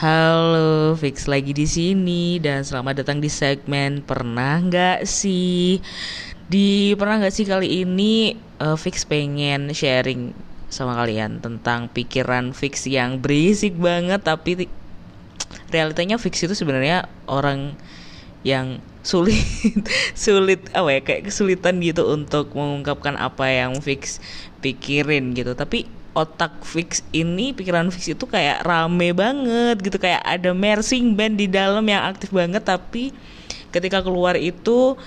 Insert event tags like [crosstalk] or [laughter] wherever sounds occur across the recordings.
Halo, Fix lagi di sini dan selamat datang di segmen Pernah nggak sih? Di Pernah nggak sih kali ini uh, Fix pengen sharing sama kalian tentang pikiran Fix yang berisik banget tapi realitanya Fix itu sebenarnya orang yang sulit [laughs] sulit apa ya kayak kesulitan gitu untuk mengungkapkan apa yang Fix pikirin gitu tapi otak fix ini pikiran fix itu kayak rame banget gitu. Kayak ada marching band di dalam yang aktif banget tapi ketika keluar itu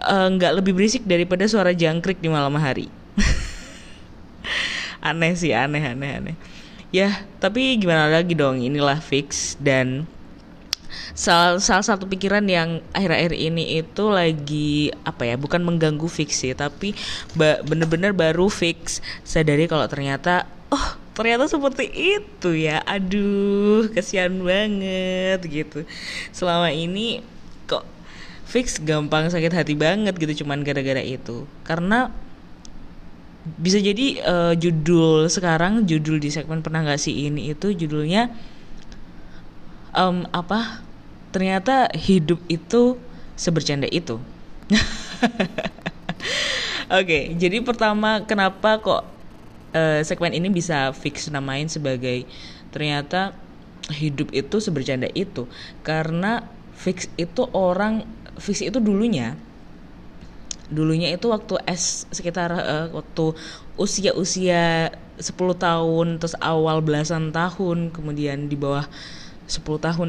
eh, nggak uh, lebih berisik daripada suara jangkrik di malam hari. [laughs] Aneh sih aneh aneh aneh. Ya tapi gimana lagi dong? Inilah fix dan salah, salah satu pikiran yang akhir-akhir ini itu lagi apa ya bukan mengganggu fix sih tapi bener-bener baru fix. Sadari kalau ternyata oh ternyata seperti itu ya. Aduh kasihan banget gitu. Selama ini kok fix gampang sakit hati banget gitu cuman gara-gara itu. Karena bisa jadi uh, judul sekarang judul di segmen pernah gak sih ini itu judulnya um, apa ternyata hidup itu sebercanda itu. [laughs] Oke, okay, jadi pertama kenapa kok uh, segmen ini bisa fix namain sebagai ternyata hidup itu sebercanda itu? Karena fix itu orang fix itu dulunya dulunya itu waktu S sekitar uh, waktu usia-usia 10 tahun terus awal belasan tahun kemudian di bawah 10 tahun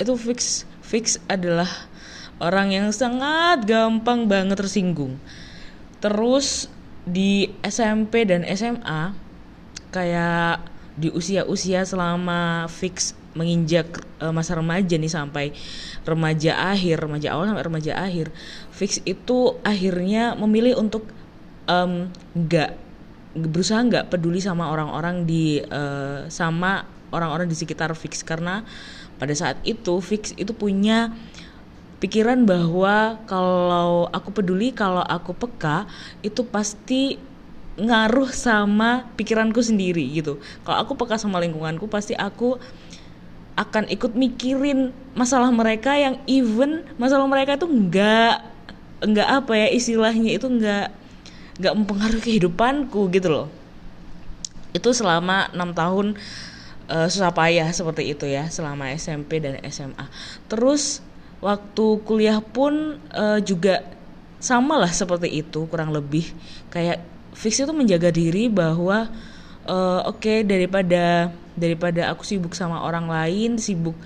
itu fix fix adalah orang yang sangat gampang banget tersinggung. Terus di SMP dan SMA kayak di usia-usia selama fix menginjak uh, masa remaja nih sampai remaja akhir, remaja awal sampai remaja akhir, fix itu akhirnya memilih untuk nggak um, berusaha nggak peduli sama orang-orang di uh, sama orang-orang di sekitar fix. Karena pada saat itu fix itu punya pikiran bahwa kalau aku peduli, kalau aku peka, itu pasti ngaruh sama pikiranku sendiri gitu. Kalau aku peka sama lingkunganku, pasti aku akan ikut mikirin masalah mereka yang even masalah mereka itu enggak enggak apa ya istilahnya itu enggak enggak mempengaruhi kehidupanku gitu loh. Itu selama enam tahun uh, susah payah seperti itu ya selama SMP dan SMA. Terus waktu kuliah pun uh, juga sama lah seperti itu kurang lebih kayak fix itu menjaga diri bahwa uh, oke okay, daripada daripada aku sibuk sama orang lain sibuk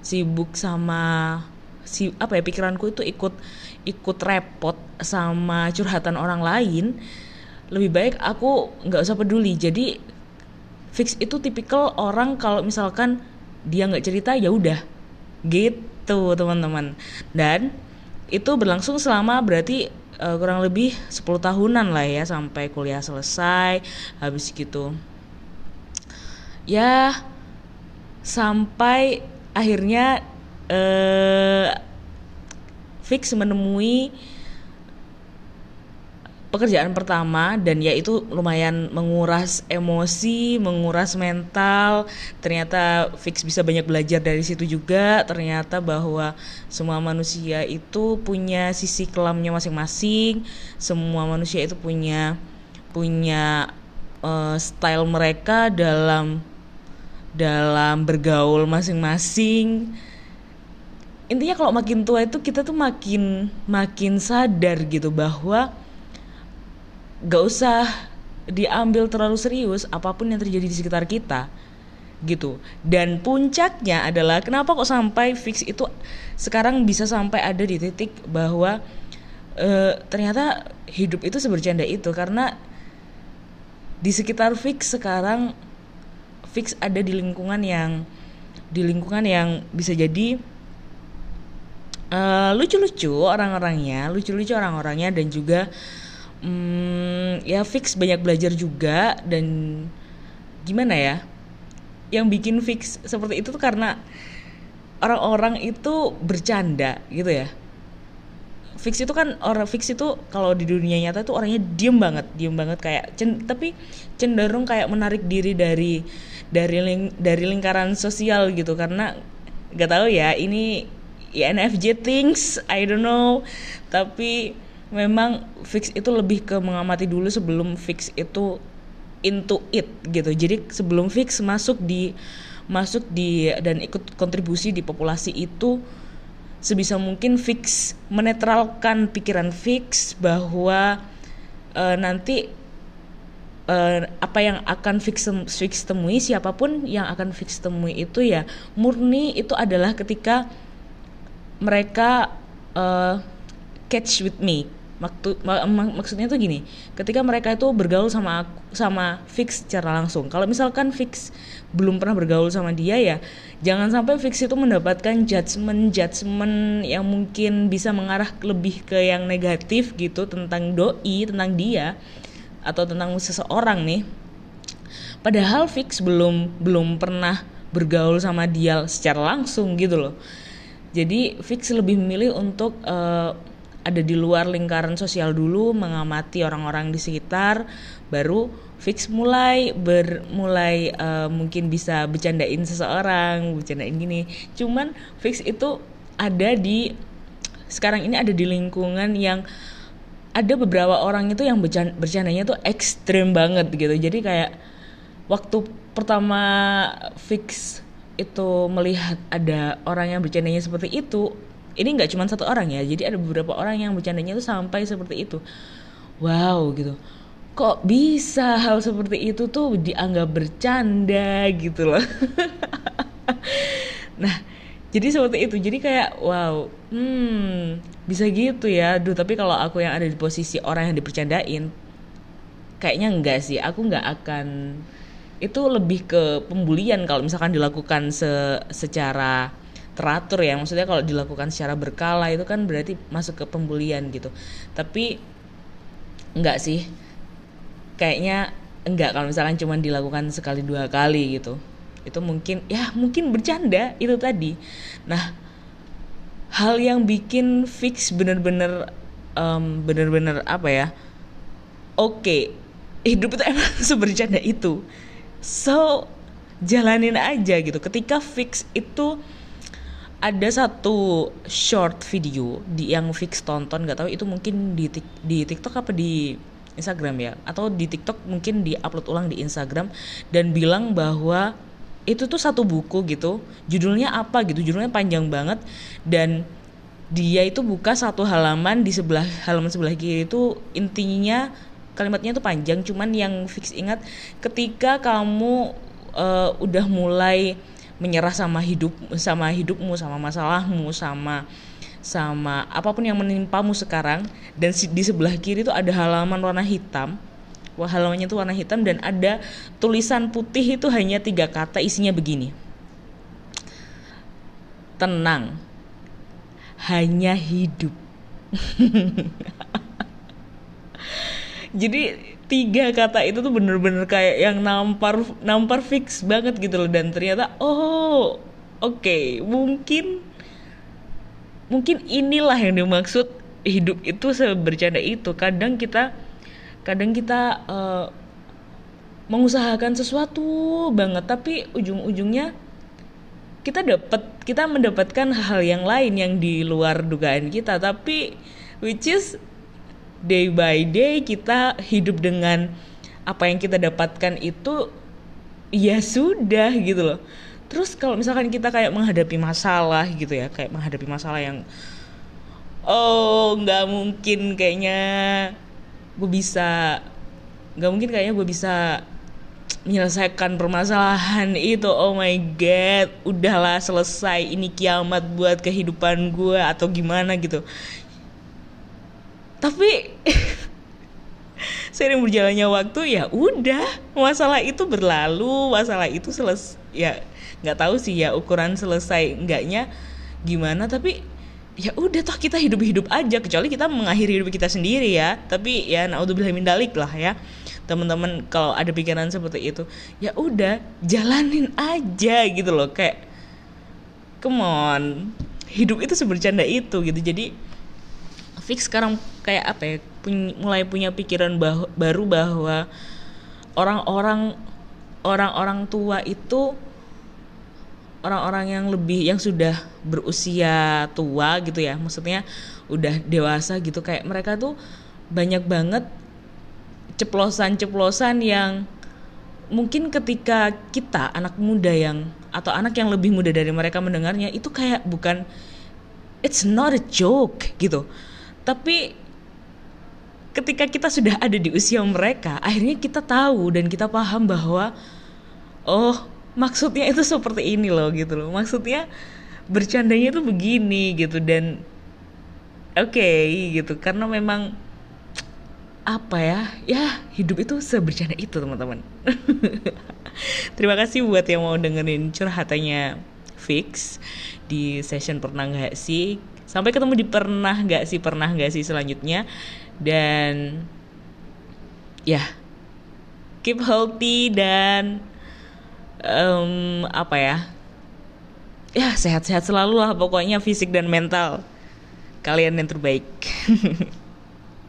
sibuk sama si apa ya pikiranku itu ikut ikut repot sama curhatan orang lain lebih baik aku nggak usah peduli jadi fix itu tipikal orang kalau misalkan dia nggak cerita ya udah. Gitu teman-teman. Dan itu berlangsung selama berarti uh, kurang lebih 10 tahunan lah ya sampai kuliah selesai habis gitu. Ya sampai akhirnya uh, fix menemui pekerjaan pertama dan ya itu lumayan menguras emosi, menguras mental. Ternyata fix bisa banyak belajar dari situ juga. Ternyata bahwa semua manusia itu punya sisi kelamnya masing-masing. Semua manusia itu punya punya uh, style mereka dalam dalam bergaul masing-masing. Intinya kalau makin tua itu kita tuh makin makin sadar gitu bahwa gak usah diambil terlalu serius apa pun yang terjadi di sekitar kita gitu. Dan puncaknya adalah kenapa kok sampai fix itu sekarang bisa sampai ada di titik bahwa e, ternyata hidup itu sebercanda itu. Karena di sekitar fix sekarang fix ada di lingkungan yang di lingkungan yang bisa jadi uh, lucu-lucu orang-orangnya lucu-lucu orang-orangnya dan juga hmm, ya fix banyak belajar juga dan gimana ya yang bikin fix seperti itu tuh karena orang-orang itu bercanda gitu ya. Fix itu kan orang fix itu kalau di dunia nyata tuh orangnya diem banget diem banget kayak cen, tapi cenderung kayak menarik diri dari dari ling, dari lingkaran sosial gitu karena nggak tahu ya ini INFJ things I don't know. Tapi memang fix itu lebih ke mengamati dulu sebelum fix itu into it gitu. Jadi sebelum fix masuk di masuk di dan ikut kontribusi di populasi itu sebisa mungkin fix menetralkan pikiran fix bahwa uh, nanti uh, apa yang akan fix fix temui siapa pun yang akan fix temui itu ya murni itu adalah ketika mereka uh, catch with me Maksud, mak maksudnya tuh gini, ketika mereka itu bergaul sama aku, sama fix secara langsung. Kalau misalkan fix belum pernah bergaul sama dia ya, jangan sampai fix itu mendapatkan judgement judgement yang mungkin bisa mengarah lebih ke yang negatif gitu tentang doi, tentang dia atau tentang seseorang nih. Padahal fix belum belum pernah bergaul sama dia secara langsung gitu loh. Jadi fix lebih memilih untuk uh, ada di luar lingkaran sosial dulu mengamati orang-orang di sekitar baru fix mulai bermulai uh, mungkin bisa bercandain seseorang bercandain gini. Cuman fix itu ada di sekarang ini ada di lingkungan yang ada beberapa orang itu yang bercandanya tuh ekstrim banget gitu. Jadi kayak waktu pertama fix itu melihat ada orang yang bercandanya seperti itu ini nggak cuma satu orang ya jadi ada beberapa orang yang bercandanya itu sampai seperti itu. Wow gitu. Kok bisa hal seperti itu tuh dianggap bercanda gitu loh? [laughs] Nah jadi seperti itu. Jadi kayak wow hmm bisa gitu ya. Duh tapi kalau aku yang ada di posisi orang yang dipercandain kayaknya enggak sih. Aku nggak akan itu lebih ke pembulian kalau misalkan dilakukan se secara teratur ya. Maksudnya kalau dilakukan secara berkala itu kan berarti masuk ke pembulian gitu. Tapi enggak sih. Kayaknya enggak kalau misalkan cuma dilakukan sekali dua kali gitu. Itu mungkin ya mungkin bercanda itu tadi. Nah hal yang bikin fix bener-bener um, bener-bener apa ya oke okay, hidup itu emang [laughs] sebercanda itu. So jalanin aja gitu. Ketika fix itu ada satu short video di yang fix tonton nggak tahu itu mungkin di di TikTok apa di Instagram ya? Atau di TikTok mungkin di upload ulang di Instagram dan bilang bahwa itu tuh satu buku gitu judulnya apa gitu judulnya panjang banget dan dia itu buka satu halaman di sebelah halaman sebelah kiri itu intinya kalimatnya tuh panjang cuman yang fix ingat ketika kamu uh, udah mulai menyerah sama hidup sama hidupmu sama masalahmu sama sama apa pun yang menimpamu sekarang. Dan di sebelah kiri itu ada halaman warna hitam. Wah halamannya itu warna hitam dan ada tulisan putih itu hanya tiga kata isinya begini. Tenang hanya hidup [laughs] jadi tiga kata itu tuh bener-bener kayak yang nampar nampar fix banget gitu loh. Dan ternyata oh oke okay, mungkin mungkin inilah yang dimaksud hidup itu sebercanda itu. Kadang kita kadang kita uh, mengusahakan sesuatu banget tapi ujung-ujungnya kita dapat kita mendapatkan hal yang lain yang di luar dugaan kita. Tapi which is day by day kita hidup dengan apa yang kita dapatkan itu ya sudah gitu loh. Terus kalau misalkan kita kayak menghadapi masalah gitu ya kayak menghadapi masalah yang oh nggak mungkin kayaknya gue bisa nggak mungkin kayaknya gue bisa menyelesaikan permasalahan itu. Oh my god udahlah selesai ini kiamat buat kehidupan gue atau gimana gitu tapi [laughs] sering berjalannya waktu ya udah. Masalah itu berlalu masalah itu selesai ya nggak tahu sih ya ukuran selesai enggaknya gimana. Tapi ya udah toh kita hidup-hidup aja kecuali kita mengakhiri hidup kita sendiri ya. Tapi ya naudzubillah min dalik lah ya. Teman-teman kalau ada pikiran seperti itu ya udah jalanin aja gitu loh. Kayak come on hidup itu sebercanda itu gitu. Jadi fix sekarang kayak apa ya puny, mulai punya pikiran bah baru bahwa orang-orang orang-orang tua itu orang-orang yang lebih yang sudah berusia tua gitu ya maksudnya udah dewasa gitu kayak mereka tuh banyak banget ceplosan-ceplosan yang mungkin ketika kita anak muda yang atau anak yang lebih muda dari mereka mendengarnya itu kayak bukan it's not a joke gitu tapi ketika kita sudah ada di usia mereka akhirnya kita tahu dan kita paham bahwa oh maksudnya itu seperti ini loh gitu loh. Maksudnya bercandanya itu begini gitu. Dan oke okay, gitu. Karena memang apa ya? Ya hidup itu sebercanda itu teman-teman. [laughs] Terima kasih buat yang mau dengerin curhatannya fix di session pernah nggak sih sampai ketemu di pernah nggak sih pernah nggak sih selanjutnya? Dan ya keep healthy dan um, apa ya? Ya sehat-sehat selalu lah pokoknya fisik dan mental kalian yang terbaik [laughs]